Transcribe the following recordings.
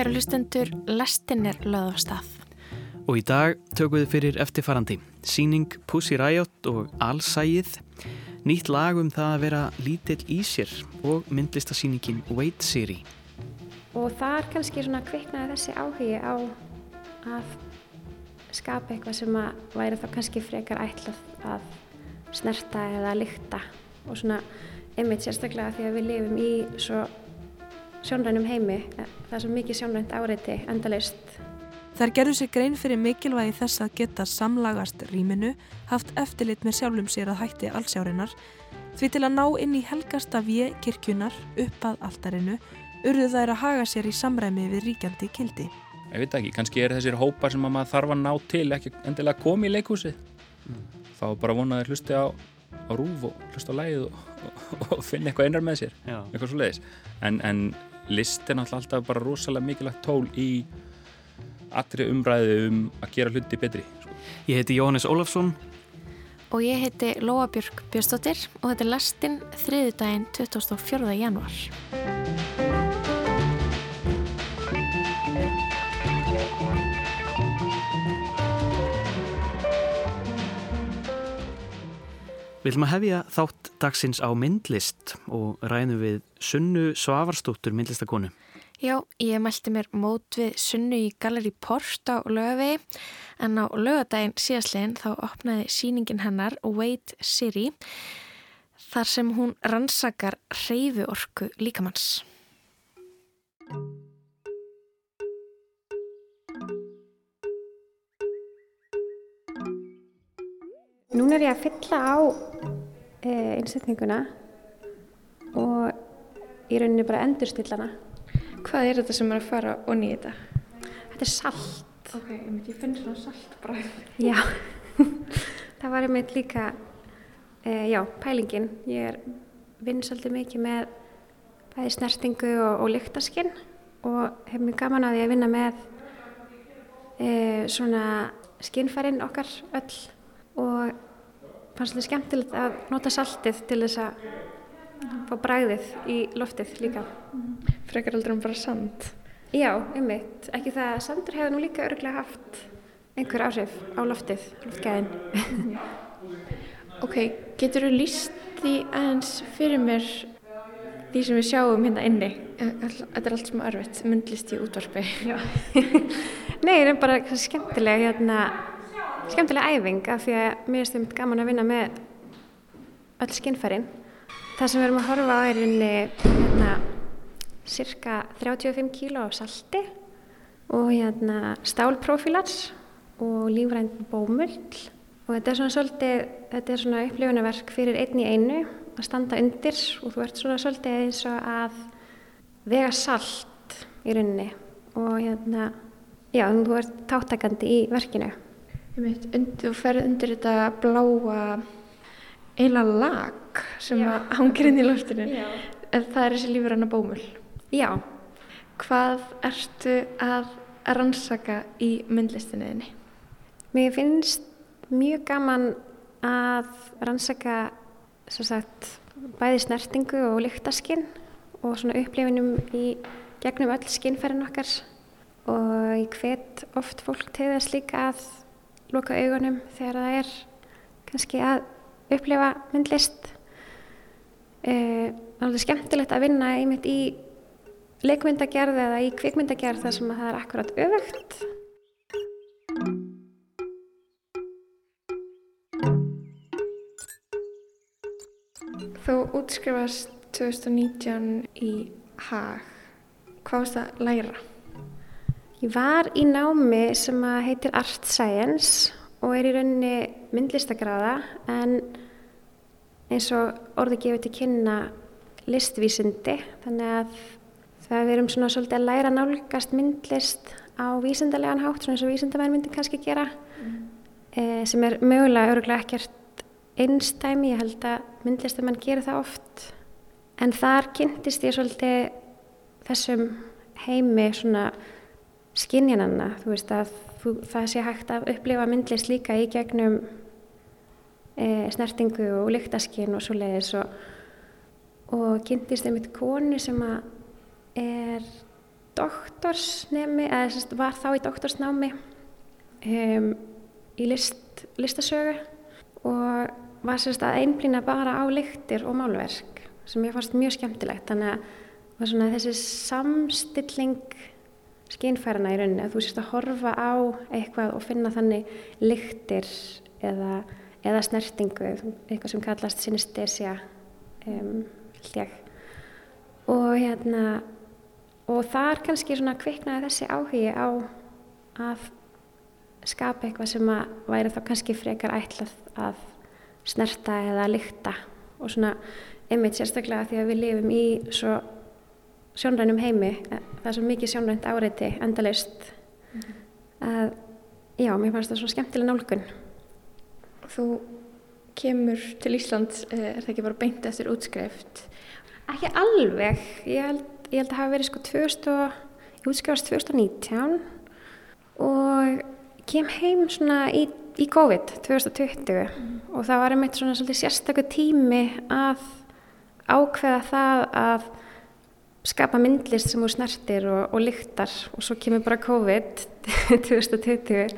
kæru hlustendur, lestin er löð á stað. Og í dag tökum við fyrir eftirfarandi. Sýning Pussy Riot og Allsæið. Nýtt lag um það að vera lítill í sér og myndlistasýningin Wait Siri. Og þar kannski svona kviknaði þessi áhugi á að skapa eitthvað sem að væri þá kannski frekar ætlað að snerta eða lykta og svona einmitt sérstaklega því að við lifum í svo sjónrænum heimi það er svo mikið sjónrænt áreiti endalist Þar gerðu sér grein fyrir mikilvægi þess að geta samlagast rýminu haft eftirlit með sjálfum sér að hætti allsjárinar því til að ná inn í helgasta við kirkjunar upp að altarinu urðu þær að haga sér í samræmi við ríkjandi kildi Ég veit ekki, kannski er þessir hópar sem maður þarf að ná til ekki endilega að koma í leikhúsi mm. þá bara vonaður hlusti á, á rúf og hlusti á lægið og, og, og finna eitthvað einar með sér Já. eitthvað svo leiðis en, en list er náttúrulega alltaf bara rosalega mikilvægt tól í allri umræðu um að gera hluti betri Ég heiti Jóhannes Ólafsson og ég heiti Lóa Björg Björnstóttir og þetta er lastinn þriðudaginn 24. januar Við viljum að hefja þátt dagsins á myndlist og ræðum við Sunnu Svavarstóttur myndlistakonu. Já, ég mælti mér mót við Sunnu í Galeri Port á lögavegi en á lögadaginn síðastlegin þá opnaði síningin hennar Wait Siri þar sem hún rannsakar reyfi orku líkamanns. Nún er ég að fylla á e, innsetninguna og í rauninni bara endurstillana. Hvað er þetta sem er að fara onni í þetta? Þetta er salt. Ok, ég finn svona saltbræð. Já, það var einmitt líka, e, já, pælingin. Ég er vinn svolítið mikið með bæði snertingu og, og lyktaskinn og hef mjög gaman að því að vinna með e, svona skinnfærin okkar öll og fannst þetta skemmtilegt að nota saltið til þess að fá bræðið í loftið líka. Frekar aldrei um bara sand? Já, einmitt. Ekki það að sandur hefur nú líka öruglega haft einhver áhrif á loftið, loftgæðin. ok, getur þú líst því aðeins fyrir mér því sem við sjáum hérna inni? Þetta er allt sem er örfitt, myndlist í útvarpi. Nei, það er bara skemmtilega hérna skemmtilega æfing af því að mér finnst þetta gaman að vinna með öll skinnfærin. Það sem við erum að horfa á er einni hérna, cirka 35 kíló af salti og hérna, stálprofílars og lífrænt bómull og þetta er svona svolítið, þetta er svona upplifunarverk fyrir einn í einu að standa undir og þú ert svona svolítið eins og að vega salt í rauninni og hérna, já, þú ert táttakandi í verkinu. Þú ferð undir þetta bláa eila lag sem hangir inn í loftinu. En það er þessi lífur hann að bómul Já. Hvað ertu að rannsaka í myndlistinniðinni? Mér finnst mjög gaman að rannsaka sagt, bæði snertingu og lyktaskinn og svona upplifinum í gegnum öll skinnferðin okkar. Og ég hvet oft fólk til þess líka að loka augunum þegar það er kannski að upplifa myndlist. Eh, alveg skemmtilegt að vinna einmitt í leikmyndagerð eða í kvikmyndagerð þar sem það er akkurat öfugt. Þú útskrifast 2019 í Haag. Hvað varst það að læra? Ég var í námi sem heitir Art Science og er í rauninni myndlistagráða en eins og orði gefið til kynna listvísindi þannig að það við erum svona svolítið að læra nálgast myndlist á vísindarlegan hátt svona eins og vísindamæn myndi kannski gera mm. e, sem er mögulega öruglega ekkert einstæmi, ég held að myndlistamenn gerir það oft en þar kynntist ég svolítið þessum heimi svona skinjananna, þú veist að þú, það sé hægt að upplifa myndlist líka í gegnum e, snertingu og lyktaskinn og svo leiðis og, og kynntist einmitt konu sem að er doktorsnemi, eða var þá í doktorsnámi um, í list, listasögu og var sérst að einblýna bara á lyktir og málverk sem ég fannst mjög skemmtilegt. Þannig að þessi samstilling skinnfærana í rauninni að þú sérst að horfa á eitthvað og finna þannig lyktir eða, eða snertingu eitthvað sem kallast synestesia um, og hérna og þar kannski svona kviknaði þessi áhugi á að skapa eitthvað sem að væri þá kannski frekar ætlað að snerta eða lykta. Og svona einmitt sérstaklega því að við lifum í svo sjónrænum heimi það er svo mikið sjónrænt áreiti endalist mm -hmm. að já, mér fannst það svona skemmtilega nálgun Þú kemur til Ísland eh, er það ekki bara beint eftir útskrift? Ekki alveg ég held, ég held að hafi verið sko 2000 ég útskrifast 2019 og kem heim svona í, í COVID 2020 mm. og það var einmitt svona svolítið sérstaklega tími að ákveða það að skapa myndlist sem úr snertir og, og lyktar og svo kemur bara COVID 2020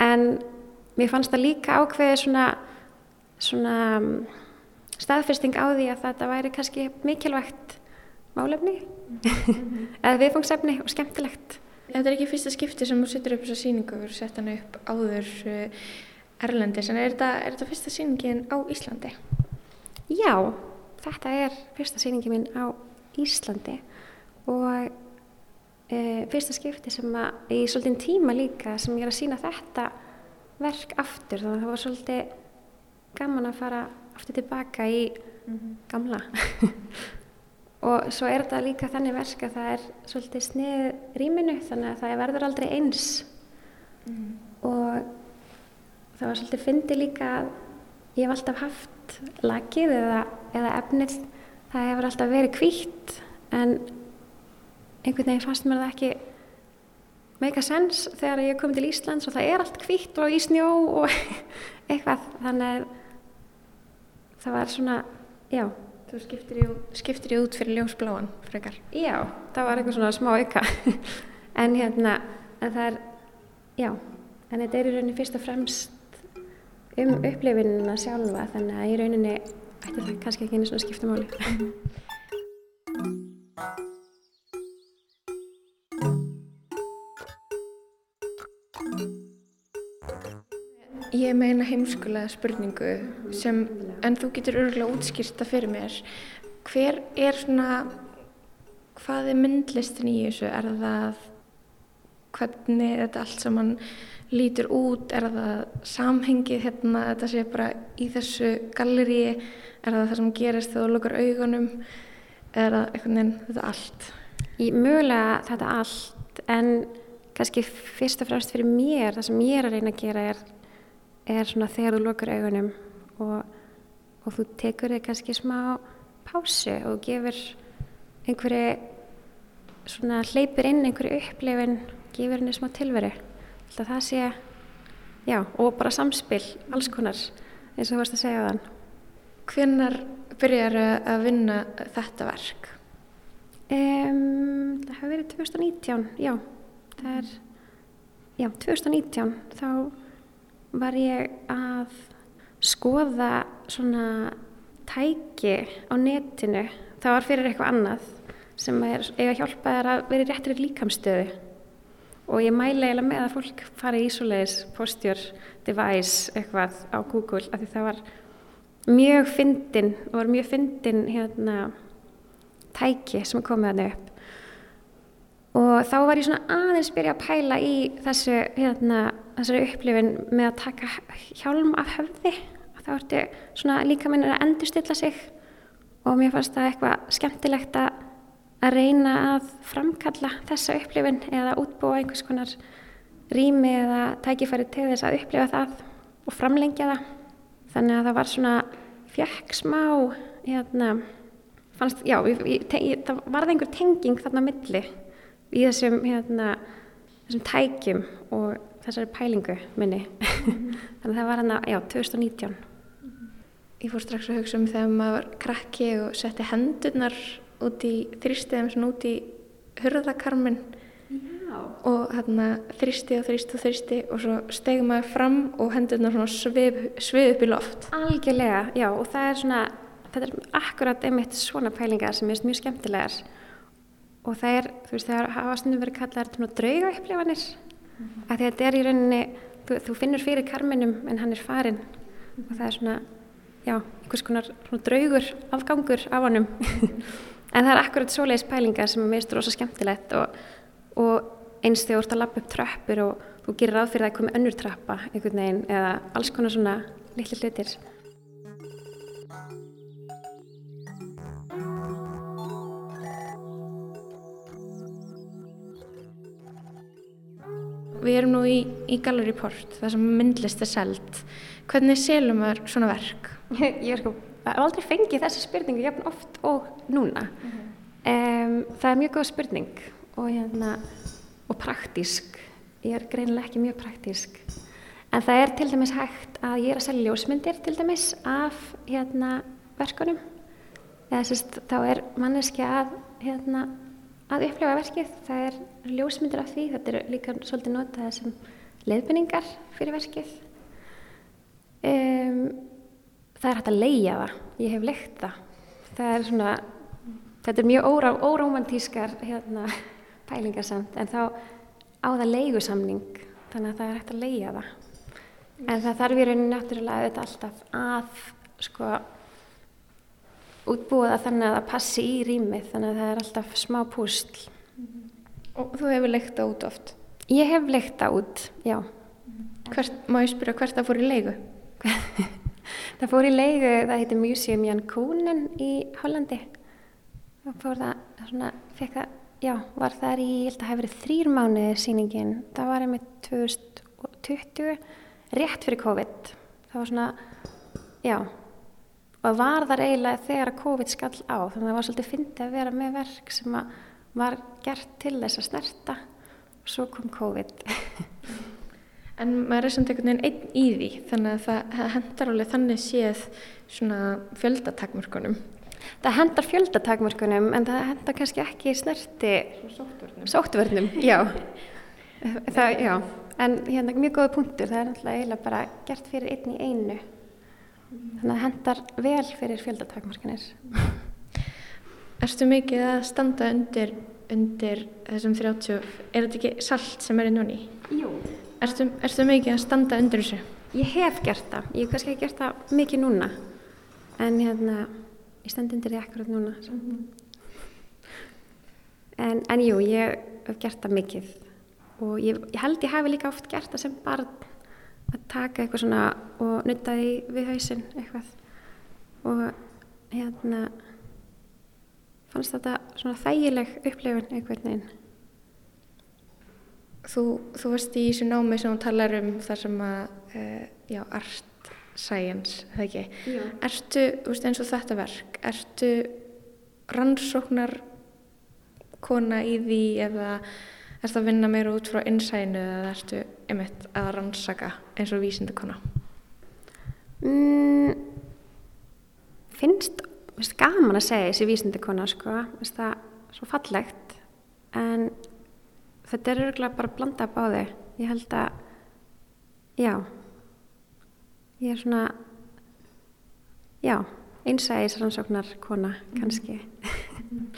en mér fannst það líka ákveði svona svona mm, staðfyrsting á því að þetta væri kannski mikilvægt málefni mm -hmm. eða viðfangsefni og skemmtilegt Þetta er ekki fyrsta skipti sem þú setur upp þessa síningu og sett hann upp áður uh, Erlendis, en er þetta, er þetta fyrsta síningin á Íslandi? Já, þetta er fyrsta síningin minn á Íslandi og uh, fyrsta skipti sem að í svolítið tíma líka sem ég er að sína þetta verk aftur, þannig að það var svolítið gaman að fara aftur tilbaka í mm -hmm. gamla og svo er þetta líka þannig verk að það er svolítið snið rýminu þannig að það verður aldrei eins mm. og það var svolítið fyndi líka að ég hef alltaf haft lagið eða, eða efnið það hefur alltaf verið kvítt en einhvern veginn fannst mér það ekki meika sens þegar ég kom til Íslands og það er allt kvítt og í snjó og eitthvað þannig að það var svona, já Þú skiptir í, skiptir í út fyrir ljósbláan frekar. Já, það var eitthvað svona smá auka. en hérna, en það er, já, en þetta er í rauninni fyrst og fremst um upplifinina sjálfa, þannig að í rauninni ætti það kannski ekki einu svona skiptamáli. Ég meina heimskulega spurningu sem, en þú getur örgulega útskýrta fyrir mér. Hver er svona, hvað er myndlistin í þessu? Er það, hvernig þetta allt saman lítur út? Er það samhengið hérna, þetta sé bara í þessu galleri? Er það það sem gerist þegar þú lukkar augunum? Er það einhvern veginn þetta allt? Í mögulega þetta allt, en kannski fyrst og fremst fyrir mér, það sem ég er að reyna að gera er er svona þegar þú lokar augunum og, og þú tekur þig kannski smá pásu og gefur einhverju svona hleypir inn einhverju upplifin gefur henni smá tilveri alltaf það sé já, og bara samspil, alls konar eins og þú varst að segja þann Hvernar byrjar að vinna þetta verk? Um, það hefur verið 2019 já, það er já, 2019 þá var ég að skoða svona tæki á netinu. Það var fyrir eitthvað annað sem er eiga hjálpaðar að vera í réttri líkamstöðu og ég mæla eiginlega með að fólk fari í ísulegis postjör, device eitthvað á Google af því það var mjög fyndin og var mjög fyndin hérna tæki sem komið hann upp. Og þá var ég svona aðeins byrja að pæla í þessu hérna, þessari upplifin með að taka hjálm af höfði. Og þá ertu svona líka minnir að endurstilla sig. Og mér fannst það eitthvað skemmtilegt að, að reyna að framkalla þessa upplifin eða útbúa einhvers konar rými eða tækifæri til þess að upplifa það og framlengja það þannig að það var svona fjekk smá hérna, fannst, já, ég, ég, það varði einhver tenging þarna milli í þessum, hérna, þessum tækjum og þessari pælingu minni. Þannig að það var hann að, já, 2019. Ég fór strax að hugsa um þegar maður krakki og setti hendurnar út í þrýstiðum, svona út í hurðakarmin og hérna þrýsti og þrýsti og þrýsti og svo stegum maður fram og hendurna svona svið, svið upp í loft. Algjörlega, já og það er svona, þetta er akkurat einmitt svona pælingar sem er mjög skemmtilegar. Og það er, þú veist, það hafa stundum verið kallar svona drauga upplifanir mm -hmm. að þetta er í rauninni, þú, þú finnur fyrir karminum en hann er farin og það er svona, já, einhvers konar svona draugur afgangur af honum en það er akkurat svoleiðis pælingar sem er meðst rosa skemmtilegt og, og eins þegar þú ert að lappa upp tröppur og þú gerir ráð fyrir að það komi önnur trappa einhvern veginn eða alls konar svona litli hlutir Við erum nú í, í Gallery Port, það sem myndlist er seld. Hvernig selum við svona verk? Ég er sko, aldrei fengið þessi spurningu jafn oft og núna. Mm -hmm. um, það er mjög góð spurning og, hérna, og praktísk. Ég er greinilega ekki mjög praktísk. En það er til dæmis hægt að ég er að selja ljósmyndir til dæmis af hérna, verkunum. Eða, sérst, þá er manneski að hérna, að upplefa verkið. Það er ljósmyndir af því, þetta er líka svolítið notað sem leiðbynningar fyrir verkið. Um, það er hægt að leia það, ég hef leikt það. Það er svona, þetta er mjög órá, óromantískar hérna, pælingar samt, en þá á það leigusamning, þannig að það er hægt að leia það. En það þarf í rauninu náttúrulega auðvitað alltaf að, sko, útbúða þannig að það passi í rýmið þannig að það er alltaf smá púsl Og þú hefur leikt það út oft? Ég hef leikt það út, já hvert, Má ég spyrja hvert það fór í leigu? það fór í leigu, það heitir Museum Jan Koonen í Hollandi fór það, svona, fekk það já, var það í, ég held að það hefur verið þrýr mánuðir síningin, það var einmitt 2020 rétt fyrir COVID. Það var svona, já og var þar eiginlega þegar að COVID skall á. Þannig að það var svolítið fyndið að vera með verk sem var gert til þess að snerta. Og svo kom COVID. En maður er samt einhvern veginn einn í því þannig að það hendar alveg þannig séð svona fjöldatakmörkunum Það hendar fjöldatakmörkunum en það hendar kannski ekki snerti sóttvörnum, sóttvörnum já. það, já. En hérna mjög góða punktur. Það er náttúrulega eiginlega bara gert fyrir einn í einu. Þannig að hendar vel fyrir fjöldatakmarkanir Erstu mikið að standa undir, undir þessum 30 er þetta ekki salt sem er í núni? Jú. Erstu, erstu mikið að standa undir þessu? Ég hef gert það, ég hef kannski gert það mikið núna. En hérna ég stend undir því akkurat núna mm -hmm. en, en jú, ég hef gert það mikið. Og ég, ég held ég hafi líka oft gert það sem barn að taka eitthvað svona og nutta því við hausinn eitthvað. Og hérna fannst þetta svona þægileg upplifun einhvern veginn. Þú, þú varst í þessu námi sem þú talar um þar sem að uh, já, art science, það ekki? Já. Ertu, þú veist eins og þetta verk ertu rannsóknar kona í því eða ertu að vinna meira út frá innsæðinu eða ertu einmitt að rannsaka eins og vísindakona? Mm, finnst, finnst gaman að segja þessi vísindakona sko, finnst það svo fallegt. En þetta er örgulega bara að blanda upp á þau ég held að já ég er svona já, einsæðis rannsóknar kona kannski mm.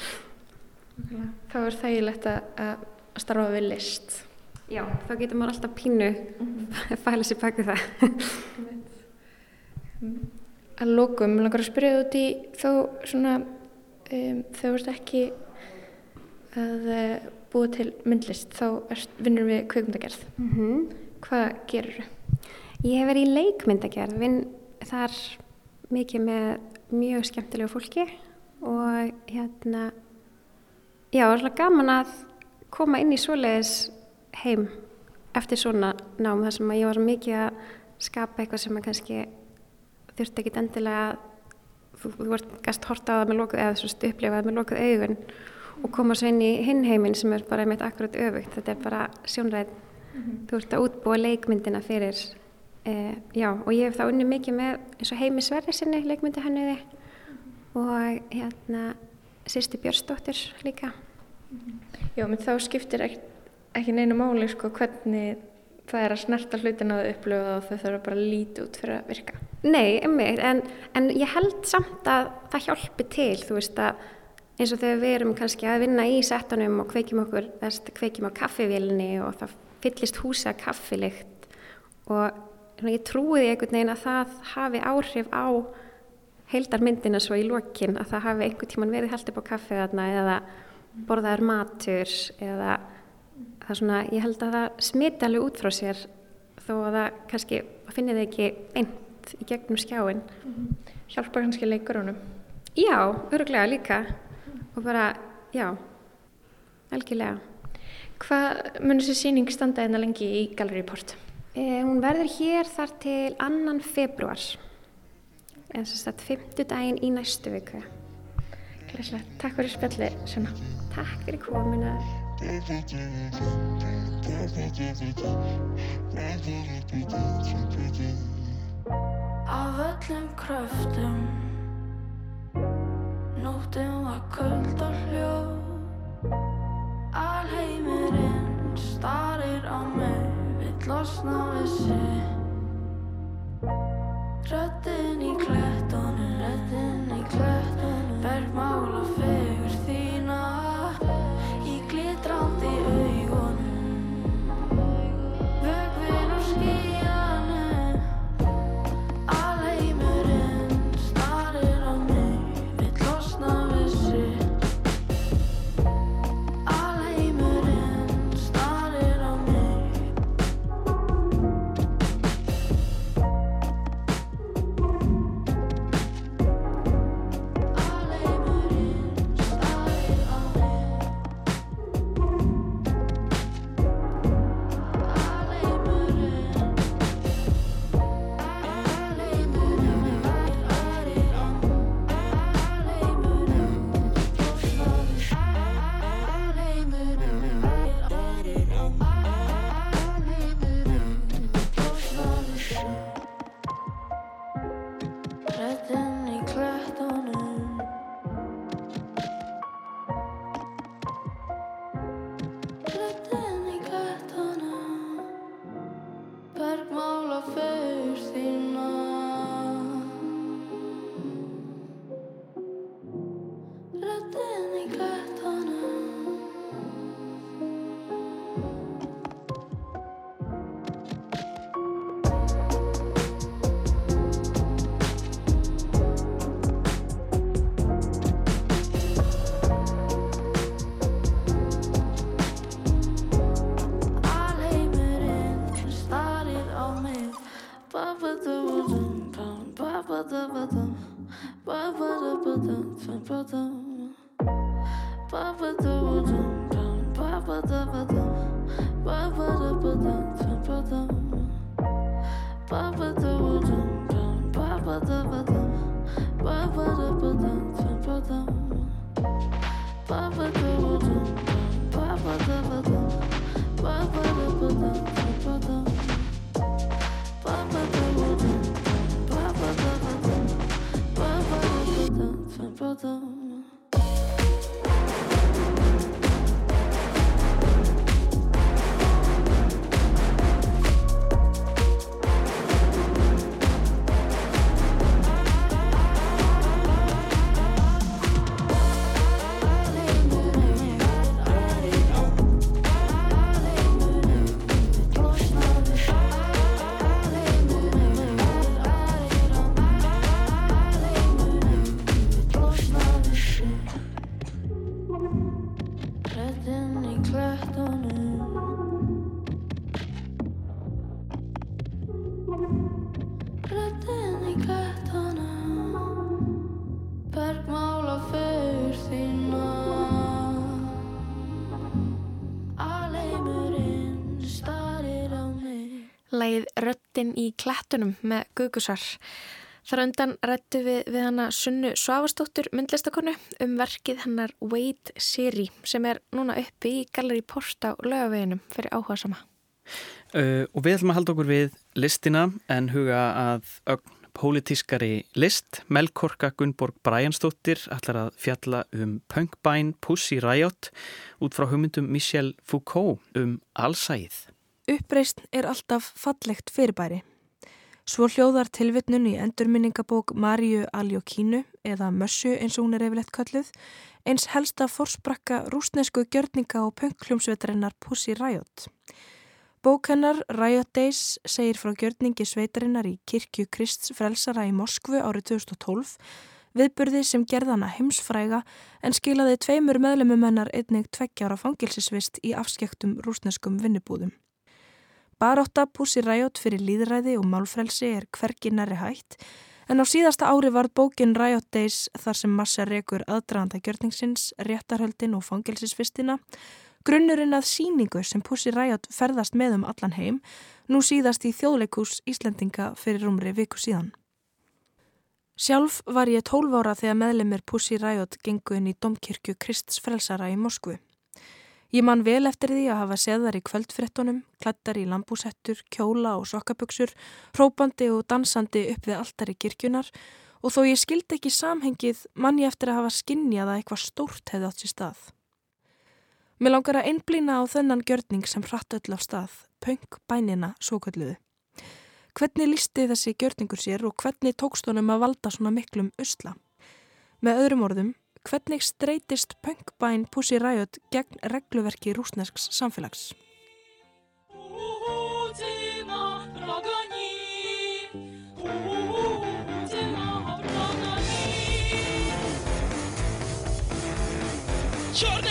Það er þægilegt að starfa við list Já, þá getur maður alltaf pínu að fæla sér baki það. Að lókum, ég langar að spyrja út í þó svona, um, þau vart ekki að uh, búa til myndlist, þá vinnur við kveikmyndagerð. Mm -hmm. Hvað gerur þau? Ég hef verið í leikmyndagerð, vinn þar mikið með mjög skemmtilegu fólki og hérna, já, það er svolítið gaman að koma inn í svoleiðis heim eftir svona nám þar sem að ég var mikið að skapa eitthvað sem að kannski þurfti ekkit endilega þú, þú vart gæst hortaðað með lokuð eða svona upplifað með lokuð augun og koma svo inn í hinn heiminn sem er bara meitt akkurat öfugt, þetta er bara sjónræð mm -hmm. þú ert að útbúa leikmyndina fyrir eh, já og ég hef þá unni mikið með eins og heimi Sverri sinni leikmyndi hannuði mm -hmm. og hérna sýsti Björnsdóttir líka Já, menn þá skiptir ekki, ekki neina máli sko hvernig það er að snerta hlutin að upplöfa og þau þurfa bara að líti út fyrir að virka. Nei, einmitt, en, en ég held samt að það hjálpi til, þú veist að eins og þegar við erum kannski að vinna í settunum og kveikjum okkur, þess að kveikjum á kaffivílinni og það fyllist húsa kaffilikt og ég trúi því einhvern veginn að það hafi áhrif á heildarmyndina svo í lokin að það hafi einhvern tíman verið held upp á kaffið þarna eða borðaður matur eða það er svona, ég held að það smita alveg út frá sér þó að það kannski finnir þið ekki eint í gegnum skjáin mm -hmm. Hjálpa kannski leikurunum? Já, öruglega líka og bara, já algjörlega Hvað munir þessi síning standa einna lengi í Gallery Port? Eh, hún verður hér þar til annan februar en þess að fymtu daginn í næstu viku. Glæslega, takk fyrir spjalli Sjöna Takk fyrir komina Af öllum kröftum Nóttum var köld og hljóð. Alheimurinn starir á mig losna við sig. Röttin í klettunum Röttin í klettunum. Bergmála fegur þína Papa Röttin í klettunum með Gugusar. Þar undan rættu við við hana Sunnu Svavastóttur myndlistakonu um verkið hennar Wait Siri sem er núna uppi í Gallery Port á lögaveginum fyrir áhuga sama. Uh, og við ætlum að halda okkur við listina en huga að Ögn pólitískari list. Melkorka Gunnborg Bræjansdóttir ætlar að fjalla um Punkbæn Pussy Riot út frá hugmyndum Michel Foucault um allsæð. Uppreist er alltaf fallegt fyrirbæri. Svo hljóðar tilvittnun í endurminningabók Maríu Aljokínu eða Mössu eins og hún er yfirleitt kalluð, eins helsta forsprakka rúsnesku gjörninga og pönkljómsveitarinnar Pussy Riot. Bók hennar Riot Days segir frá gjörningi sveitarinnar í kirkju Krists frelsara í Moskvu árið 2012, viðburði sem gerðana heimsfræga en skilaði tveimur meðlemum hennar einnig tveggjára fangilsisvist í afskektum rúsneskum vinnubúðum. Baróta Pussy Riot fyrir líðræði og málfrelsi er hverginari hætt en á síðasta ári var bókin Riot Days þar sem massa rekur aðdraðanda gjörningsins, réttarhöldin og fangilsisvistina Grunnurinn að síningu sem Pussy Riot ferðast með um allan heim nú síðast í þjóðleikús Íslendinga fyrir rúmri viku síðan. Sjálf var ég 12 ára þegar meðlemið Pussy Riot gengu inn í domkirkju Krists frelsara í Moskvu. Ég man vel eftir því að hafa seðar í kvöldfrettunum, klattar í lambúsettur, kjóla og sokkaböksur, hrópandi og dansandi upp við alltari kirkjunar og þó ég skildi ekki samhengið mann ég eftir að hafa skinnjað að eitthvað stórt hefði átt sér stað. Mér langar að einblýna á þennan gjörning sem hratt öll af stað, punk bænina svo kalluðu. Hvernig lísti þessi gjörningur sér og hvernig tókst honum að valda svona miklum usla? Með öðrum orðum, hvernig streytist punkbæn Pussy Riot gegn regluverki rúsnesks samfélags. Jordan!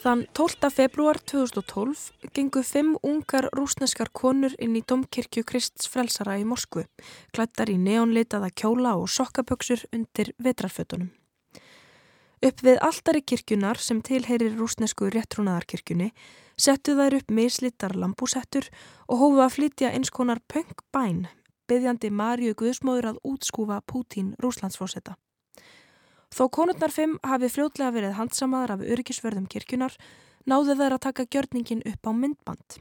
Þann 12. februar 2012 gengu fimm ungar rúsneskar konur inn í domkirkju Krists frelsara í Moskvu, klættar í neonlitaða kjóla og sokkaböksur undir vetrarfötunum. Upp við alltari kirkjunar sem tilheyrir rúsnesku réttrúnaðarkirkjunni settu þær upp mislittar lambúsettur og hófu að flytja eins konar pönkbæn, byggjandi Marju Guðsmóður að útskúfa Pútín rúslandsfósetta. Þó konurnar fimm hafi fljótlega verið handsamaðar af öryggisverðum kirkjunar, náðu þær að taka gjörningin upp á myndband.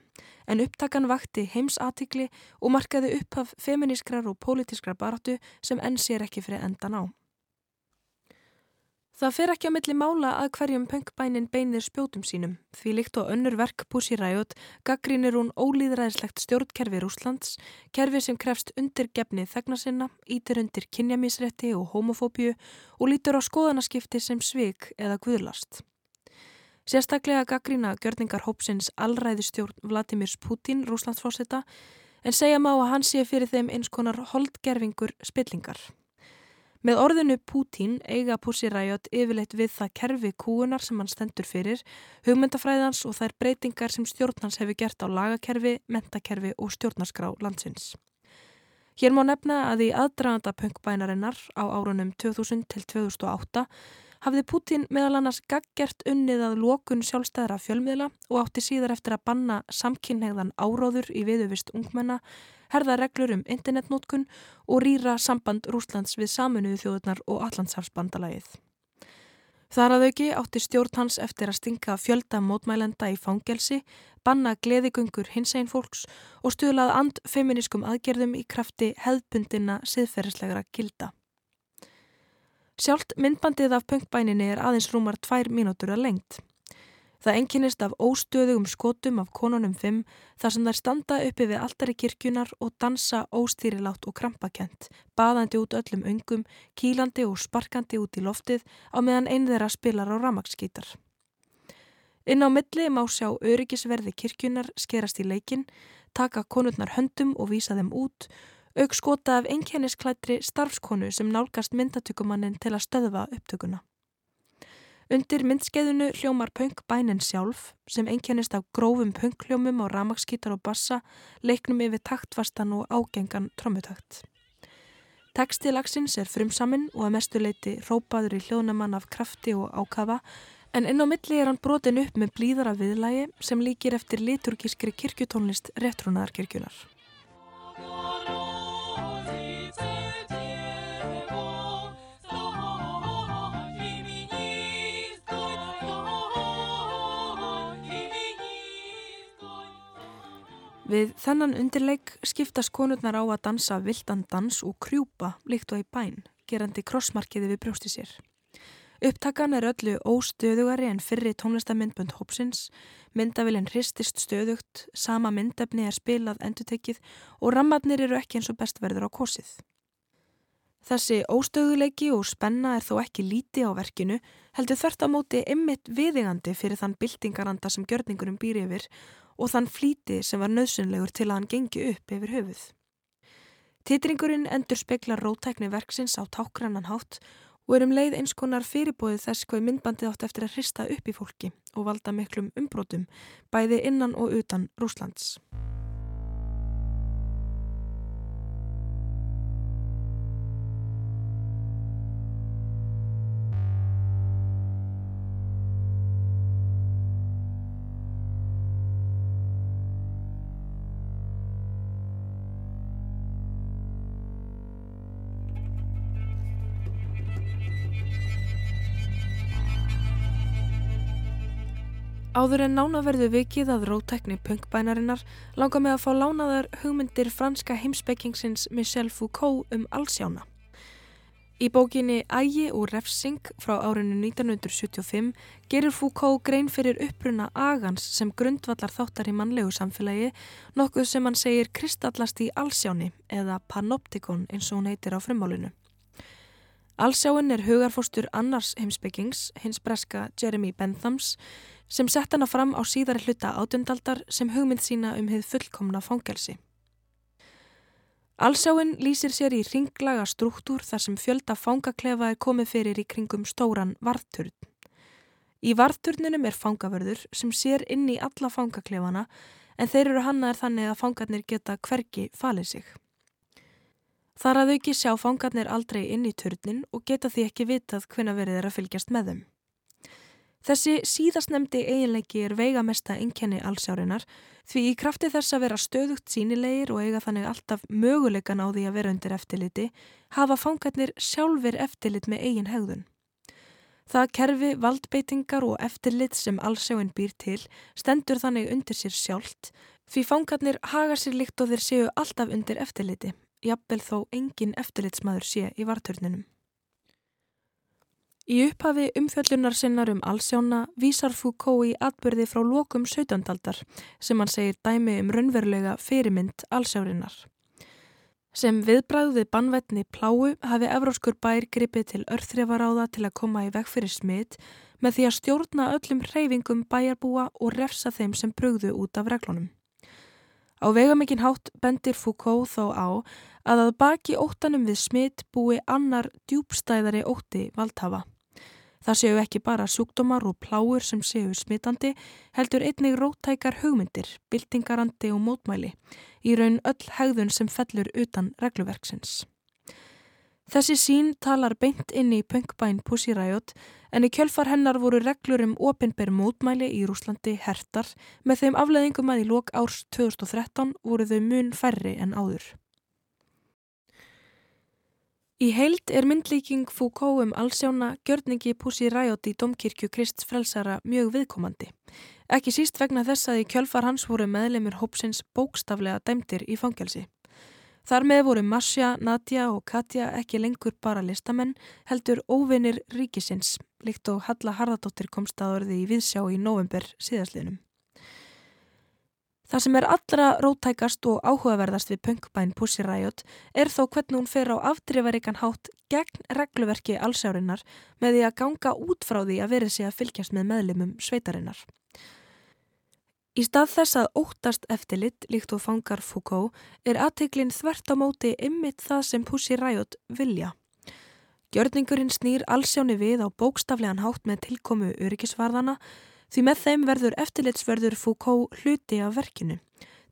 En upptakan vakti heimsatikli og markaði upp af feminískrar og pólitískrar baratu sem enn sér ekki fyrir endan á. Það fer ekki á milli mála að hverjum pönkbænin beinir spjótum sínum, því líkt og önnur verk Pussy Riot gaggrínir hún ólýðræðislegt stjórnkerfi Rúslands, kerfi sem krefst undir gefni þegna sinna, ítir undir kynjamísrétti og homofóbíu og lítur á skoðanaskipti sem svik eða guðlast. Sérstaklega gaggrína gjörningar hópsins allræðistjórn Vladimirs Putin, Rúslandsfósita, en segja má að hann sé fyrir þeim eins konar holdgerfingur spillingar. Með orðinu Pútín eiga Pussy Riot yfirleitt við það kerfi kúunar sem hann stendur fyrir, hugmyndafræðans og þær breytingar sem stjórnans hefur gert á lagakerfi, mentakerfi og stjórnarskrá landsins. Hér má nefna að í aðdraganda punkbænarinnar á árunum 2000 til 2008 hafði Putin meðal annars gaggjert unnið að lokun sjálfstæðra fjölmiðla og átti síðar eftir að banna samkynhegðan áróður í viðuvist ungmenna, herða reglur um internetnótkun og rýra samband Rúslands við saminuðu þjóðurnar og Allandsafsbandalagið. Þar að auki átti stjórn hans eftir að stinga fjölda mótmælenda í fangelsi, banna gleðigöngur hins einn fólks og stuðlað and feminískum aðgerðum í krafti hefðbundina siðferðislegra gilda. Sjálft myndbandið af punkbæninni er aðeins rúmar tvær mínútur að lengt. Það enginnist af óstöðugum skotum af konunum fimm þar sem þær standa uppi við alltari kirkjunar og dansa óstýrilátt og krampakent, baðandi út öllum öngum, kílandi og sparkandi út í loftið á meðan einn þeirra spilar á ramagsskítar. Inn á milli má sjá öryggisverði kirkjunar skerast í leikin, taka konurnar höndum og vísa þeim út auk skota af einkennisklættri starfskonu sem nálgast myndatökumannin til að stöðva upptökuna. Undir myndskeiðinu hljómar punk bænin sjálf sem einkennist af grófum punkljómum og ramagskítar og bassa leiknum yfir taktvastan og ágengan trommutakt. Teksti lagsins er frumsaminn og að mestu leiti rópaður í hljóðnamann af krafti og ákafa en inn á milli er hann brotin upp með blíðara viðlægi sem líkir eftir liturgískri kirkjutónlist réttrúnaðarkirkjunar. Við þennan undirleik skiptast konurnar á að dansa vildan dans og krjúpa líkt og í bæn, gerandi krossmarkiði við brjósti sér. Upptakan er öllu óstöðugari en fyrri tónlistamindbund hópsins, myndavillin hristist stöðugt, sama myndefni er spilað endutekið og rammarnir eru ekki eins og best verður á kosið. Þessi óstöðuleiki og spenna er þó ekki líti á verkinu, heldur þvert á móti ymmit viðingandi fyrir þann byltingaranda sem gjörningurum býr yfir og þann flíti sem var nöðsynlegur til að hann gengi upp yfir höfuð. Titringurinn endur speklar rótækni verksins á tákrannan hátt og er um leið eins konar fyrirbóðið þess hvað myndbandið átt eftir að hrista upp í fólki og valda miklum umbrótum, bæði innan og utan Rúslands. Áður en nánaverðu vikið að rótækni punkbænarinnar langar með að fá lánaðar hugmyndir franska heimspekingsins Michel Foucault um allsjána. Í bókinni Ægi og refsing frá árinu 1975 gerir Foucault grein fyrir uppruna agans sem grundvallar þáttar í mannlegu samfélagi, nokkuð sem hann segir kristallast í allsjáni eða panoptikon eins og hún heitir á frumálinu. Allsjáin er hugarfóstur annars heimsbyggings, hins breska Jeremy Benthams, sem sett hana fram á síðari hluta átjöndaldar sem hugmynd sína um hið fullkomna fangelsi. Allsjáin lýsir sér í ringlaga struktúr þar sem fjölda fangaklefa er komið fyrir í kringum stóran varðturn. Í varðturninum er fangavörður sem sér inn í alla fangaklefana en þeir eru hannaðar þannig að fangarnir geta hvergi falið sig. Þar að auki sjá fangarnir aldrei inn í turnin og geta því ekki vitað hvena verið er að fylgjast með þeim. Þessi síðastnemdi eiginleiki er veigamesta innkenni allsjárinar því í krafti þess að vera stöðugt sínilegir og eiga þannig alltaf möguleikan á því að vera undir eftirliti hafa fangarnir sjálfur eftirlit með eigin hegðun. Það kerfi valdbeitingar og eftirlit sem allsjáin býr til stendur þannig undir sér sjálft því fangarnir haga sér líkt og þeir séu alltaf undir eftirliti, jafnvel þó engin eftirlitsmaður sé í varturninum. Í upphafi umfjöllunar sinnar um allsjána vísar Foucault í atbyrði frá lokum 17. aldar sem hann segir dæmi um raunverulega fyrirmynd allsjárinnar. Sem viðbræðuði bannvetni pláu hafi Evróskur bær gripið til örþrefaráða til að koma í veg fyrir smitt með því að stjórna öllum reyfingum bæjarbúa og refsa þeim sem brugðu út af reglunum. Á vegamikinn hátt bendir Foucault þó á að að baki óttanum við smitt búi annar djúbstæðari ótti valdhafa. Það séu ekki bara sjúkdómar og pláur sem séu smitandi, heldur einnig róttækar hugmyndir, byltingarandi og mótmæli, í raun öll hegðun sem fellur utan regluverksins. Þessi sín talar beint inn í punkbæn Pussy Riot en í kjölfar hennar voru reglur um opinber mótmæli í Rúslandi hertar með þeim afleðingum að í lok árs 2013 voru þau mun færri en áður. Í heild er myndlíking Foucault um allsjána gjörningi Pussy Riot í Domkirkju Krist frelsara mjög viðkomandi. Ekki síst vegna þess að í kjölfar hans voru meðlemur hópsins bókstaflega dæmtir í fangelsi. Þar með voru Masja, Nadja og Katja ekki lengur bara listamenn, heldur óvinnir ríkisins, líkt og Halla Harðardóttir komst að orði í viðsjá í november síðaslinum. Það sem er allra rótækast og áhugaverðast við punkbæn Pussy Riot er þó hvernig hún fer á afdrifaríkan hátt gegn regluverki allsjárinnar með því að ganga út frá því að verið sig að fylgjast með meðlumum sveitarinnar. Í stað þess að óttast eftirlitt líkt og fangar Foucault er aðteglinn þvert á móti ymmit það sem Pussy Riot vilja. Gjörningurinn snýr allsjáni við á bókstaflegan hátt með tilkomu öryggisvarðana Því með þeim verður eftirlitsverður Foucault hluti af verkinu,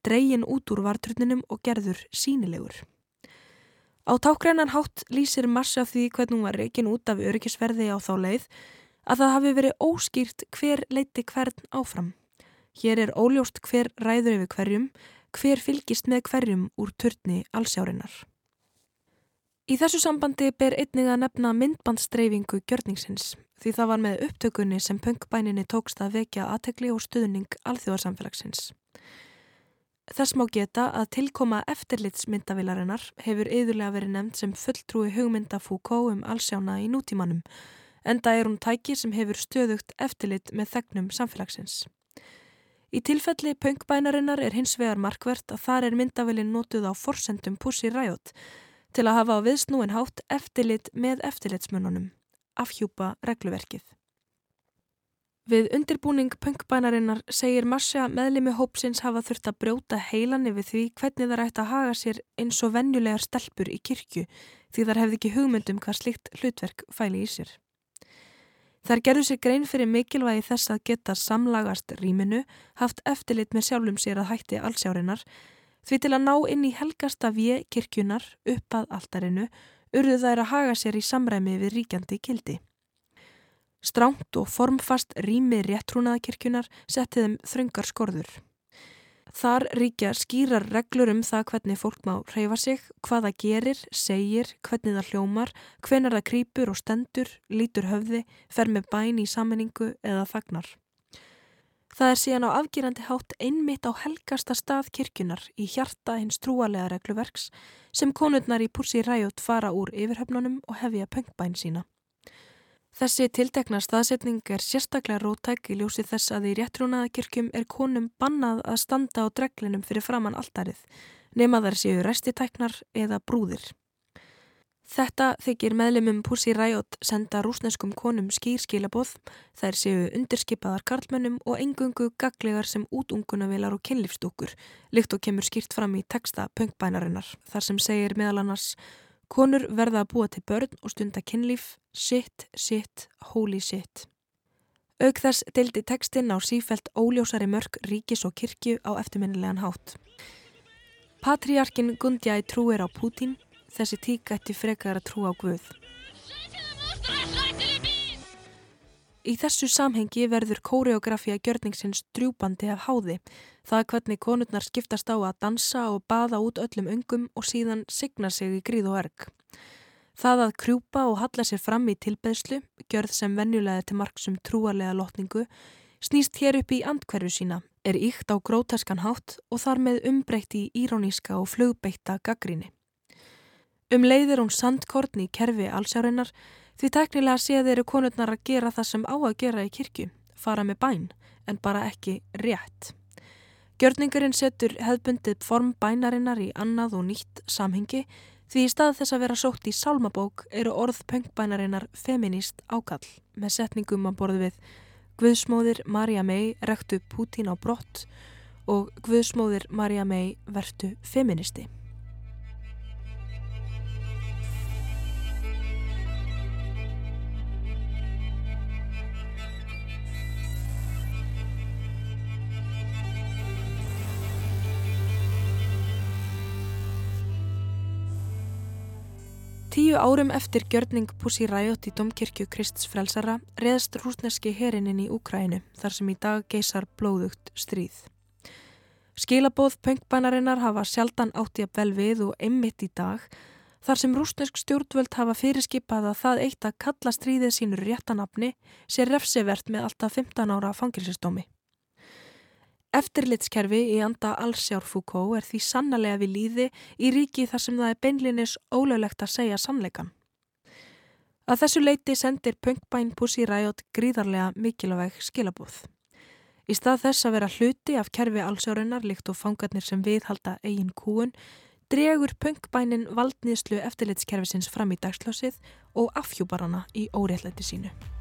dreygin út úr varturninum og gerður sínilegur. Á tákgrænan hátt lýsir Marsa því hvernig hún var reikin út af öryggisverði á þá leið að það hafi verið óskýrt hver leiti hvern áfram. Hér er óljóst hver ræður yfir hverjum, hver fylgist með hverjum úr turni allsjárinnar. Í þessu sambandi ber einnig að nefna myndbandstreifingu gjörningsins því það var með upptökunni sem punkbæninni tókst að vekja aðtegli og stuðning alþjóðarsamfélagsins. Þess má geta að tilkoma eftirlitsmyndavilarinnar hefur yðurlega verið nefnd sem fulltrúi hugmynda Foucault um allsjána í nútímanum, enda er hún tæki sem hefur stöðugt eftirlit með þegnum samfélagsins. Í tilfelli pöngbænarinnar er hins vegar markvert að þar er myndavilin notuð á forsendum Pussy Riot til að hafa á viðsnúin hátt eftirlit með eftirlitsmununum, afhjúpa regluverkið. Við undirbúning pöngbænarinnar segir Masja meðlimi hópsins hafa þurft að brjóta heilan yfir því hvernig það rætt að haga sér eins og venjulegar stelpur í kirkju því þar hefði ekki hugmyndum hvað slikt hlutverk fæli í sér. Þar gerðu sér grein fyrir mikilvægi þess að geta samlagast rýminu, haft eftirlit með sjálfum sér að hætti allsjárinar, því til að ná inn í helgasta við kirkjunar upp að altarinu urðu þær að haga sér í samræmi við ríkjandi kildi. Stránt og formfast rými réttrúnaðakirkjunar setti þeim þröngar skorður. Þar ríkja skýrar reglur um það hvernig fólk má reyfa sig, hvað það gerir, segir, hvernig það hljómar, hvenar það krýpur og stendur, lítur höfði, fer með bæn í sammenningu eða fagnar. Það er síðan á afgýrandi hátt einmitt á helgasta stað kirkjunar í hjarta hins trúalega regluverks sem konurnar í Púrsi Ræjótt fara úr yfirhöfnunum og hefja pöngbæn sína. Þessi tiltekna staðsetning er sérstaklega rótæk í ljósi þess að í réttrúnaðakirkjum er konum bannað að standa á dreglinum fyrir framann alltarið, nema þar séu restitæknar eða brúðir. Þetta þykir meðlemum Pussy Riot senda rúsneskum konum skýrskilaboð, þær séu undirskipaðar karlmönnum og engungu gaglegar sem útungunavilar og kynlífstúkur, líkt og kemur skýrt fram í texta pöngbænarinnar, þar sem segir meðal annars Konur verða að búa til börn og stunda kynlíf, shit, shit, holy shit. Aug þess deildi tekstinn á sífelt óljósari mörg ríkis og kirkju á eftirminnilegan hátt. Patriarkin Gundjæ trúir á Pútín, þessi tík ætti frekar að trú á Guð. Í þessu samhengi verður kóreografía gjörningsins drjúbandi af háði. Það er hvernig konurnar skiptast á að dansa og baða út öllum öngum og síðan signa sig í gríð og erg. Það að krjúpa og halla sér fram í tilbeðslu, gjörð sem venjulega til marksum trúarlega lotningu, snýst hér upp í andkverju sína, er íkt á grótaskan hátt og þar með umbreytt í íróníska og flugbeitta gaggríni. Um leiðir hún sandkorn í kerfi allsjárinnar Því teknilega séð eru konurnar að gera það sem á að gera í kirkju, fara með bæn, en bara ekki rétt. Gjörningurinn setur hefðbundið form bænarinnar í annað og nýtt samhengi því í stað þess að vera sótt í sálmabók eru orð pöngbænarinnar feminist ákall með setningum að borðu við Guðsmóðir Marja May rektu Pútín á brott og Guðsmóðir Marja May vertu feministi. Tíu árum eftir gjörning Pussy Riot í domkirkju Krists frelsara reðst rúsneski herinnin í Úkrænu þar sem í dag geysar blóðugt stríð. Skilabóð pöngbænarinnar hafa sjaldan átti að vel við og einmitt í dag þar sem rúsnesk stjórnvöld hafa fyrirskipað að það eitt að kalla stríðið sínur réttanapni sé refsivert með alltaf 15 ára fangilsistómi. Eftirlitskerfi í anda allsjár Foucault er því sannlega við líði í ríki þar sem það er beinlinis ólöglegt að segja sannleikan. Að þessu leiti sendir Punkbæn Pussy Riot gríðarlega mikilvæg skilabúð. Í stað þess að vera hluti af kerfi allsjárunar líkt og fangarnir sem viðhalda eigin kúun, dregur Punkbænin valdniðslu eftirlitskerfisins fram í dagslásið og afhjúbar hana í óréttlæti sínu.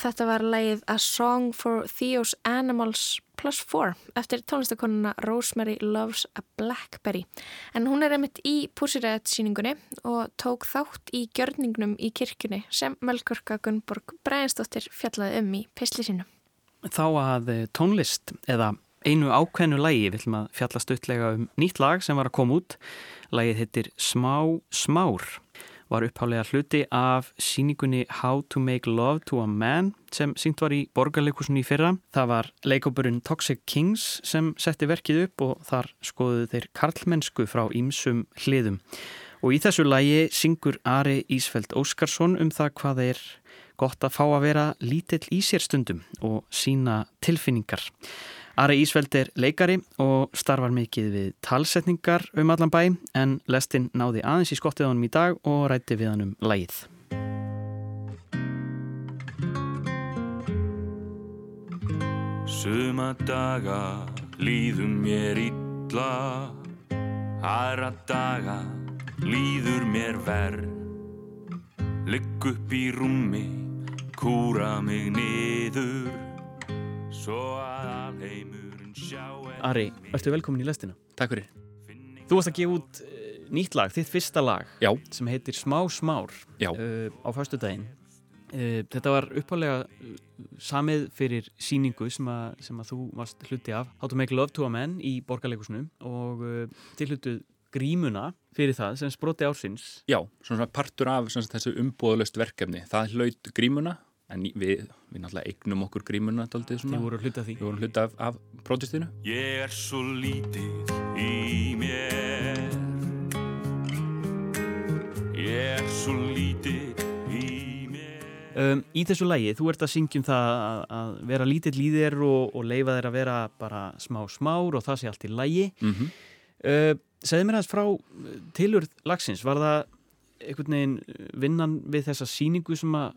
Þetta var lægið A Song for Theo's Animals Plus 4 eftir tónlistakonuna Rosemary Loves a Blackberry. En hún er einmitt í Pussy-Riot síningunni og tók þátt í gjörningnum í kirkjunni sem Melgurka Gunnborg Brænsdóttir fjallaði um í pisli sínu. Þá að eh, tónlist eða einu ákveðnu lægi, við ætlum að fjalla stuttlega um nýtt lag sem var að koma út. Lægið hittir Smá Smár var upphálega hluti af síningunni How to Make Love to a Man sem sínt var í borgarleikursunni í fyrra. Það var leikópurinn Toxic Kings sem setti verkið upp og þar skoðuðu þeir karlmennsku frá ímsum hliðum. Og í þessu lægi syngur Ari Ísfeld Óskarsson um það hvað er gott að fá að vera lítill í sér stundum og sína tilfinningar. Ari Ísveld er leikari og starfar mikið við talsetningar um allan bæ en lestinn náði aðeins í skottið honum í dag og rætti við hann um lægið. Suma daga líðum mér illa Aðra daga líður mér verð Ligg upp í rúmi, kúra mig niður Ari, ertu velkomin í lestina? Takk fyrir. Þú varst að gefa út uh, nýtt lag, þitt fyrsta lag Já. sem heitir Smá Smár Já. uh, á fastu daginn. Uh, þetta var uppalega samið fyrir síningu sem, a, sem að þú varst hluti af How to Make Love to a Man í borgarleikusinu og uh, til hlutuð grímuna fyrir það sem sproti ársins. Já, svona partur af svona, þessu umbúðalöst verkefni. Það hlaut grímuna en við, við náttúrulega eignum okkur grímuna daldið svona. Þið voru hluta því. Við vorum hluta af, af prótistinu. Ég er svo lítið í mér Ég er svo lítið í mér Um, í þessu lægi, þú ert að syngjum það að, að vera lítill í þér og, og leifa þér að vera bara smá smár og það sé allt í lægi. Mm -hmm. Uh, segðu mér aðeins frá uh, tilurð lagsins, var það einhvern veginn vinnan við þessa síningu sem að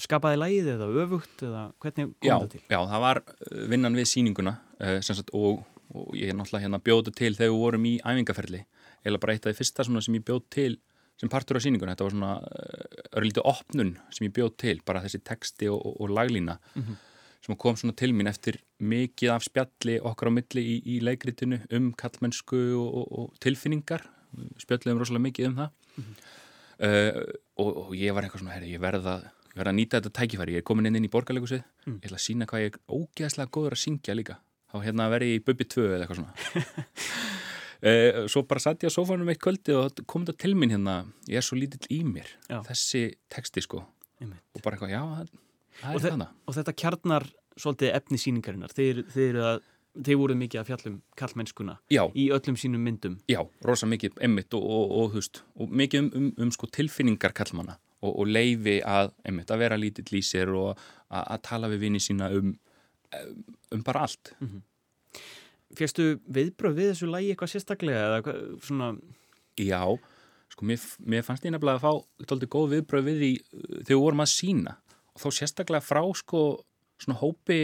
skapaði lægið eða öfugt eða hvernig kom já, það til? Já, það var uh, vinnan við síninguna uh, sagt, og, og ég er náttúrulega hérna bjóðu til þegar við vorum í æfingaferli eða bara eitt af því fyrsta sem ég bjóð til sem partur á síninguna, þetta var svona uh, örlítið opnun sem ég bjóð til bara þessi texti og, og, og laglína Mm -hmm. sem kom svona til mín eftir mikið af spjalli okkar á milli í, í leikritinu um kallmennsku og, og tilfinningar spjalliðum rosalega mikið um það uh, og, og ég var eitthvað svona herri, ég verða ég verð að nýta þetta tækifæri, ég er komin inn inn í borgarleikusið Mm. ég ætla að sína hvað ég er ógeðslega góður að syngja líka. Þá hérna verði ég í Bubbi 2 eða eitthvað svona. Uh, svo bara satt ég á sófanum eitt kvöldi og kom þetta til mín hérna. Ég er svo lítill í mér, Já. þessi texti sko. Og bara eitthvað, já, það, Og er þe- þannig Og þetta kjarnar svolítið efni síningarinnar, þeir, þeir, að, þeir voru mikið að fjallum kallmennskuna í öllum sínum myndum. Já, rosa mikið emmitt og, og, og, og mikið um, um, um sko tilfinningar kallmanna og, og leifi að, emmitt, að vera lítill í sér og að, að tala við vini sína um, um bara allt. Fyrstu viðbröð við þessu lægi eitthvað sérstaklega eða svona, Já, sko, mér, mér fannst ég nefnilega að fá tóldi góð viðbröð við því uh, þegar vorum að sína og þá sérstaklega frá sko svona hópi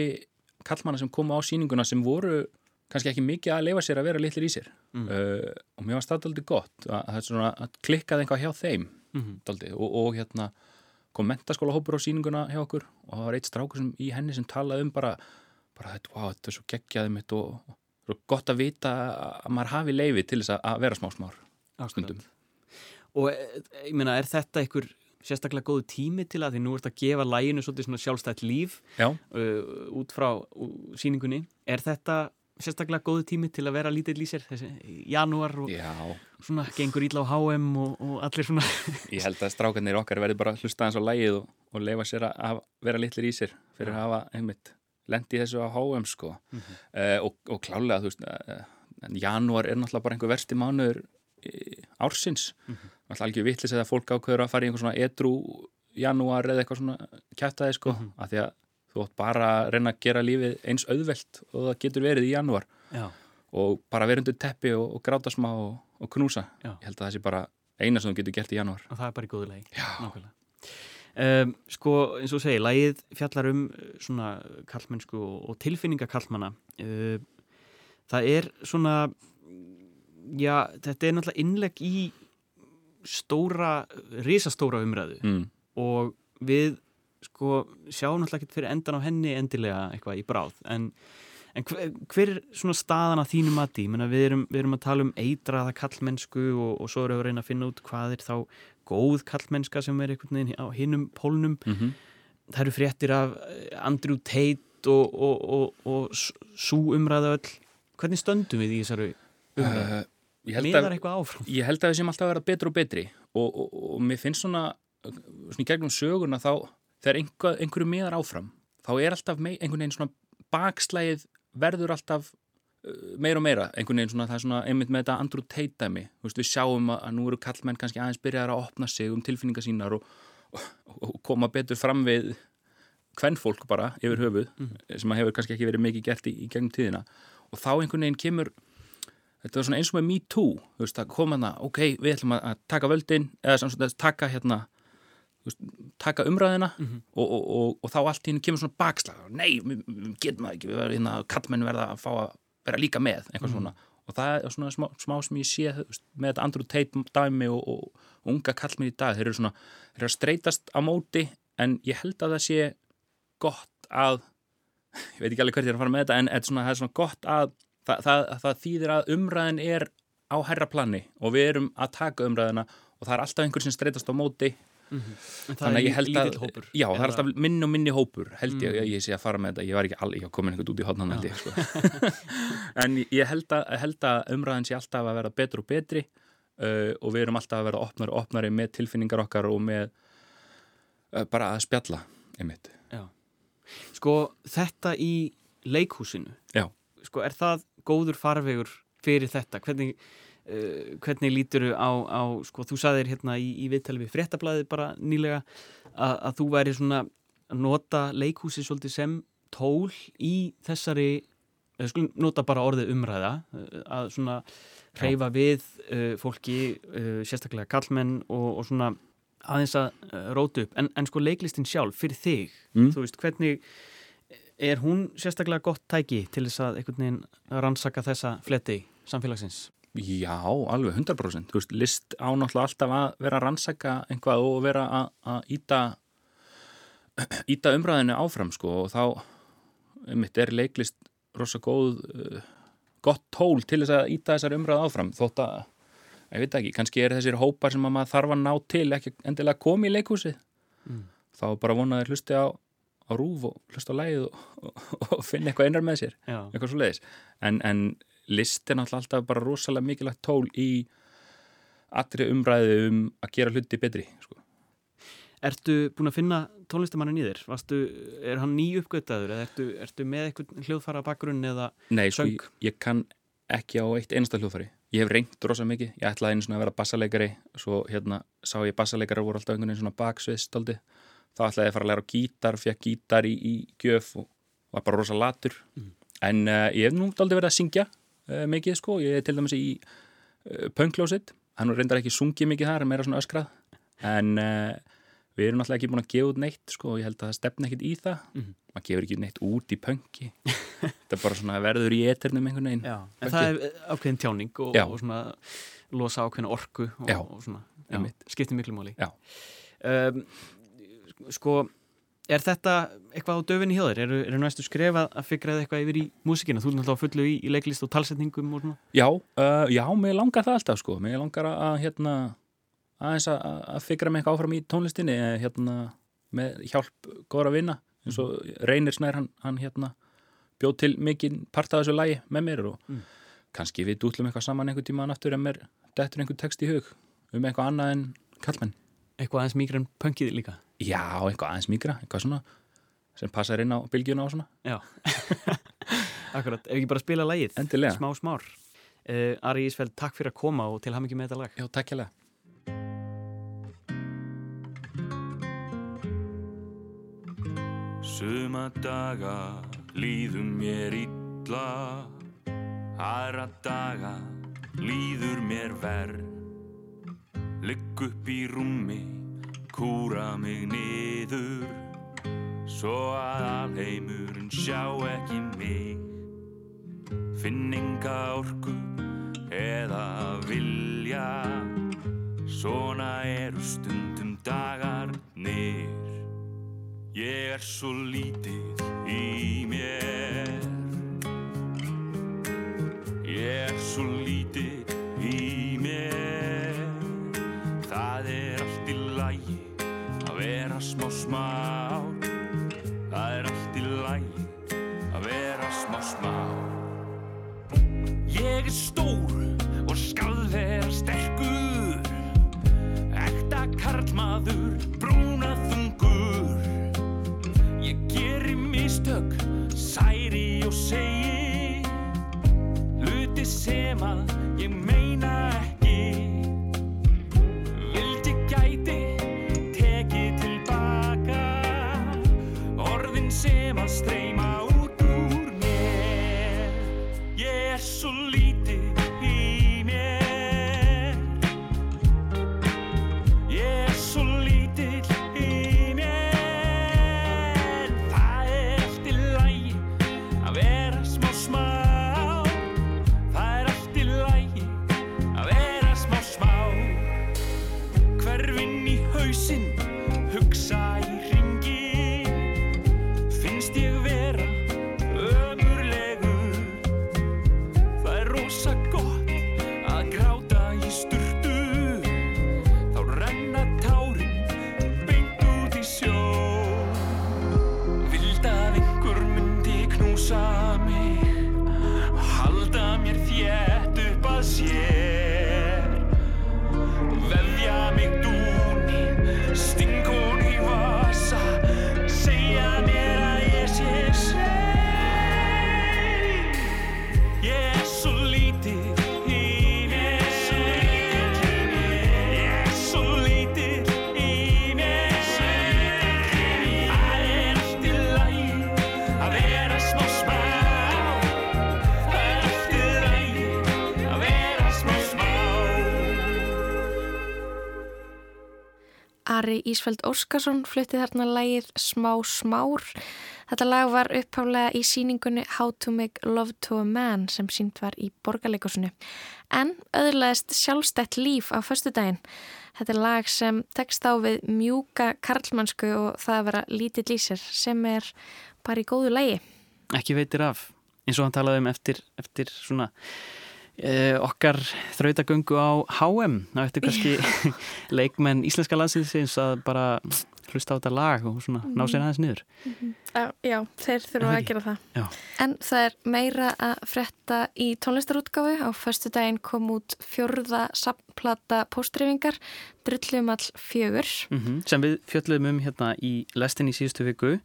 kallmanna sem komu á síninguna sem voru kannski ekki mikið að leifa sér að vera litlir í sér. Mm. uh, og mér var aldrei gott að, að, svona, að klikkaði einhvað hjá þeim Mhm. daldi, og, og hérna kom mentaskóla hópur á síninguna hjá okkur og það var eitt strákur sem, í henni sem talaði um bara, bara þetta, wow, þetta er svo geggjaði mitt og, og gott að vita að maður hafi leifi til þess að- að vera smá smár stundum. Og eh, ég meina, er þetta einhver sérstaklega góðu tími til að því nú ert að gefa læginu svolítið svona sjálfstætt líf uh, út frá uh, síningunni. Er þetta sérstaklega góðu tími til að vera lítill í sér þessi janúar og já, svona gengur ítla á HM og, og allir svona ég held að strákarnir okkar verði bara að hlusta eins á lægið og, og leifa sér að að vera litlir í sér fyrir að hafa einmitt lendi þessu á HM sko Mhm. uh, og, og klálega þú veist uh, janúar er náttúrulega bara einhver versti mánuður uh, ársins mm Mhm. náttúrulega algjör vitlis eða fólk ákveður að fara í einhver svona edru janúar eða eitthvað svona kjættaði sko Mhm. af því að þú átt bara að reyna að gera lífið eins auðvelt og það getur verið í janúar Já, og bara vera undir teppi og, og gráta smá og, og knúsa Já. ég held að það sé bara eina sem þú getur gert í janúar og það er bara í góðu. Nákvæmlega. Um, sko, eins og þú segir, lægið fjallar um uh, svona kallmennsku og, og tilfinninga kallmanna. Uh, það er svona, já, þetta er náttúrulega innlegg í stóra, risastóra umræðu mm. og við sko sjá náttúrulega ekki fyrir endan á henni endilega eitthvað í bráð en, en hver, hver er svona staðan að þínum að því? Við erum, við erum að tala um eitraða kallmennsku og, og svo erum við að reyna að finna út hvað er þá góð kallmennska sem er einhvern veginn á hinnum pólnum mm -hmm. það eru fréttir af Andrew Tate og, og, og svo umræða öll hvernig stöndum við í þessari umræða? Uh, Miðar eitthvað áfram? Ég held að við sem alltaf að vera betri og betri og mér finnst svona, svona í gegnum söguna þá þegar einhver, einhverju miðar áfram þá er alltaf mei, einhvern veginn svona bakslægið verður alltaf uh, meira og meira, einhvern veginn svona það er svona einmitt með þetta Andrew Tate dæmi við sjáum að, að nú eru kallmenn kannski aðeins byrjaðar að opna sig um tilfinningar sínar og, og, og koma betur fram við hvern fólk bara yfir höfuð mm -hmm. sem að hefur kannski ekki verið mikið gert í, í gegnum tíðina. Og þá einhvern veginn kemur þetta var svona eins og með Me Too þú veist, að það, ok, við ætlum að taka völdin, eða svona taka hérna taka umræðina mm -hmm. og, og, og, og þá allt henni kemur svona bakslag nei, getum það ekki, við verðum hérna kattmenn verða að fá að vera líka með eitthvað mm -hmm. og það er svona smá, smá sem ég sé með þetta Andrew Tate dæmi og unga kallmenn í dag þeir eru svona, þeir eru að streytast á móti en ég held að það sé gott að ég veit ekki alveg hvert ég er að fara með þetta en svona, það er svona gott að það, það, það þýðir að umræðin er á herra plani og við erum að taka umræðina og það er alltaf einhver sem streytast á móti Mm -hmm. þannig að ég held að já það er alltaf minni og minni hópur held ég, mm. ég, ég sé að fara með þetta, ég var ekki alveg, komin einhvern út í hodnan held ég sko. en ég held að, held að umræðin sé alltaf að vera betur og betri uh, og við erum alltaf að vera opnari og opnari með tilfinningar okkar og með uh, bara að spjalla einmitt já. sko þetta í leikhúsinu já. sko er það góður farvegur fyrir þetta, hvernig Uh, hvernig lítur á, á sko, þú saðir hérna í, í viðtali við fréttablaði bara nýlega að, að þú væri svona að nota leikhúsi svolítið sem tól í þessari skulum nota bara orðið umræða uh, að svona hreyfa við uh, fólki, uh, sérstaklega kallmenn og, og svona aðeins að róta upp, en, en sko leiklistin sjálf fyrir þig, mm. þú veist hvernig er hún sérstaklega gott tæki til þess að einhvern veginn rannsaka þessa fletti samfélagsins? Já, alveg 100%. Þú veist, list ánáttúrulega alltaf að vera að rannsaka einhvað og vera að íta, íta umræðinu áfram sko og þá, einmitt, er leiklist rosa góð, uh, gott tól til þess að íta þessar umræðu áfram þótt að, ég veit ekki, kannski er þessir hópar sem maður þarf að ná til ekki endilega komi í leikhúsi. Mm. Þá bara vonaður hlusti á, á rúf og hlusti á lægið og, og, og finna eitthvað einar með sér, Já. eitthvað svo leiðis. En, en list náttúrulega alltaf bara rosalega mikilvægt tól í allri umræðu um að gera hluti betri sko. Ertu búin að finna tónlistamannin í þér? Vastu, er hann ný uppgöttaður eða ertu, ertu með eitthvað hljóðfara bakgrunn eða Nei, sko, ég, ég kann ekki á eitt einasta hljóðfari Ég hef reynd rosa mikið, ég ætlaði einu svona að vera bassaleikari svo hérna sá ég bassaleikari voru alltaf einhvern veginn svona baksviðstóldi þá ætlaði ég að fara að læra gítar, fekk gítar í, í gjöf og var bara rosa latur mm. en uh, ég hef nú aldrei verið að syngja uh, mikið sko, ég er til dæmis í uh, punklósitt, hann reyndar ekki sungið mikið þar, meira svona öskrað. En uh, við erum alltaf ekki búin að gefa út neitt sko, og ég held að það stefna ekkit í það. Mhm. maður gefur ekki neitt út í punki þetta er bara svona verður í eternum einhvern veginn. Já, en það er eh, ákveðin tjáning og, og svona losa ákveðin orku og, og svona, skiptir miklu máli. Um, Sko er þetta eitthvað á döfinni hjá þér? Eru, eru næstu skref að, að fikraði eitthvað yfir í músikina? Þú er náttúrulega fullu í, í leiklist og talsetningum og svona Já, uh, já, mér langar það alltaf sko mér langar að, hérna aðeins að, að fikra mig eitthvað áfram í tónlistinni eh, hérna með hjálp góðra vinna eins og Reynir Snær hann, hann hérna bjóð til mikið part af þessu lagi með mér og Mm. kannski við dútlum eitthvað saman einhvern tímaðan aftur en mér dettur einhvern text í hug um eitthvað annað en kallmenn Eitthvað aðeins mýgra en punkið líka Já, eitthvað aðeins mýgra, eitthvað svona sem passar inn á bylgjuna og svona. Já. Akkurat, ef ekki bara spila lagið Endilega. Smá smár. Uh, Ari Ísfeld, takk fyrir að koma og til hamingi með þetta lag. Já, takk hérlega. Suma daga líður mér illa Aðra daga líður mér verð Ligg upp í rúmi, kúra mig niður Svo að alheimurinn sjá ekki mig. Finn enga orku eða vilja Svona eru stundum dagarnir. Ég er svo lítið í mér. Ég er svo lítið smá. Það er allt í lagi að vera smá smá. Ég er stór og skal vera sterkur. Ekta karlmaður, brúna þungur. Ég geri mistök, særi og segi. Hluti sem að Ari Ísfeld Óskarsson flutti þarna lægið Smá smár. Þetta lag var uppháflega í síningunni How to make love to a man sem sínt var í borgarleikusinu. En öðurlegaðist sjálfstætt líf á föstudaginn. Þetta er lag sem tekst á við mjúka karlmannsku og það að vera lítill í sér sem er bara í góðu lægi. Ekki veitir af, eins og hann talaði um eftir, eftir svona eh, okkar þrautagöngu á HM á eftir kannski leikmenn íslenska landsinsins að bara hlusta á þetta lag og svona ná sér aðeins niður. Já, já þeir þurfa að gera það. Já. En það er meira að frétta í tónlistarútgáfu. Á förstu daginn kom út fjörða samplata póstrifingar, drullum all fjögur. Mm sem við fjöllum um hérna í lestin í síðustu viku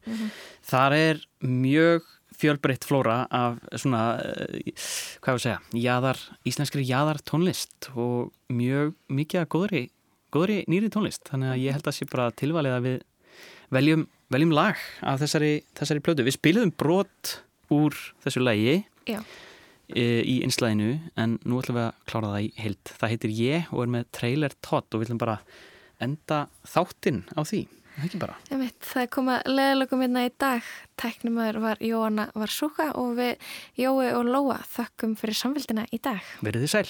þar er mjög fjölbreytt flóra af svona eh, hvað ég að segja, jaðar, íslenskri jaðar tónlist og mjög mikið að góðri, góðri nýri tónlist þannig að ég held að sé bara tilvalið að við veljum, veljum lag af þessari, þessari plötu. Við spilum brot úr þessu lagi e, í einslæðinu en nú ætlum við að klára það í heild. Það heitir Ég og er með trailer Todd og við ætlum bara enda þáttinn á því. Ekki bara. Einmitt, það er komað leðalögum hérna í dag. Tæknumöður var Jóanna Varsúka og við Jói og Lóa þökkum fyrir samfélgina í dag. Verið þið sæl.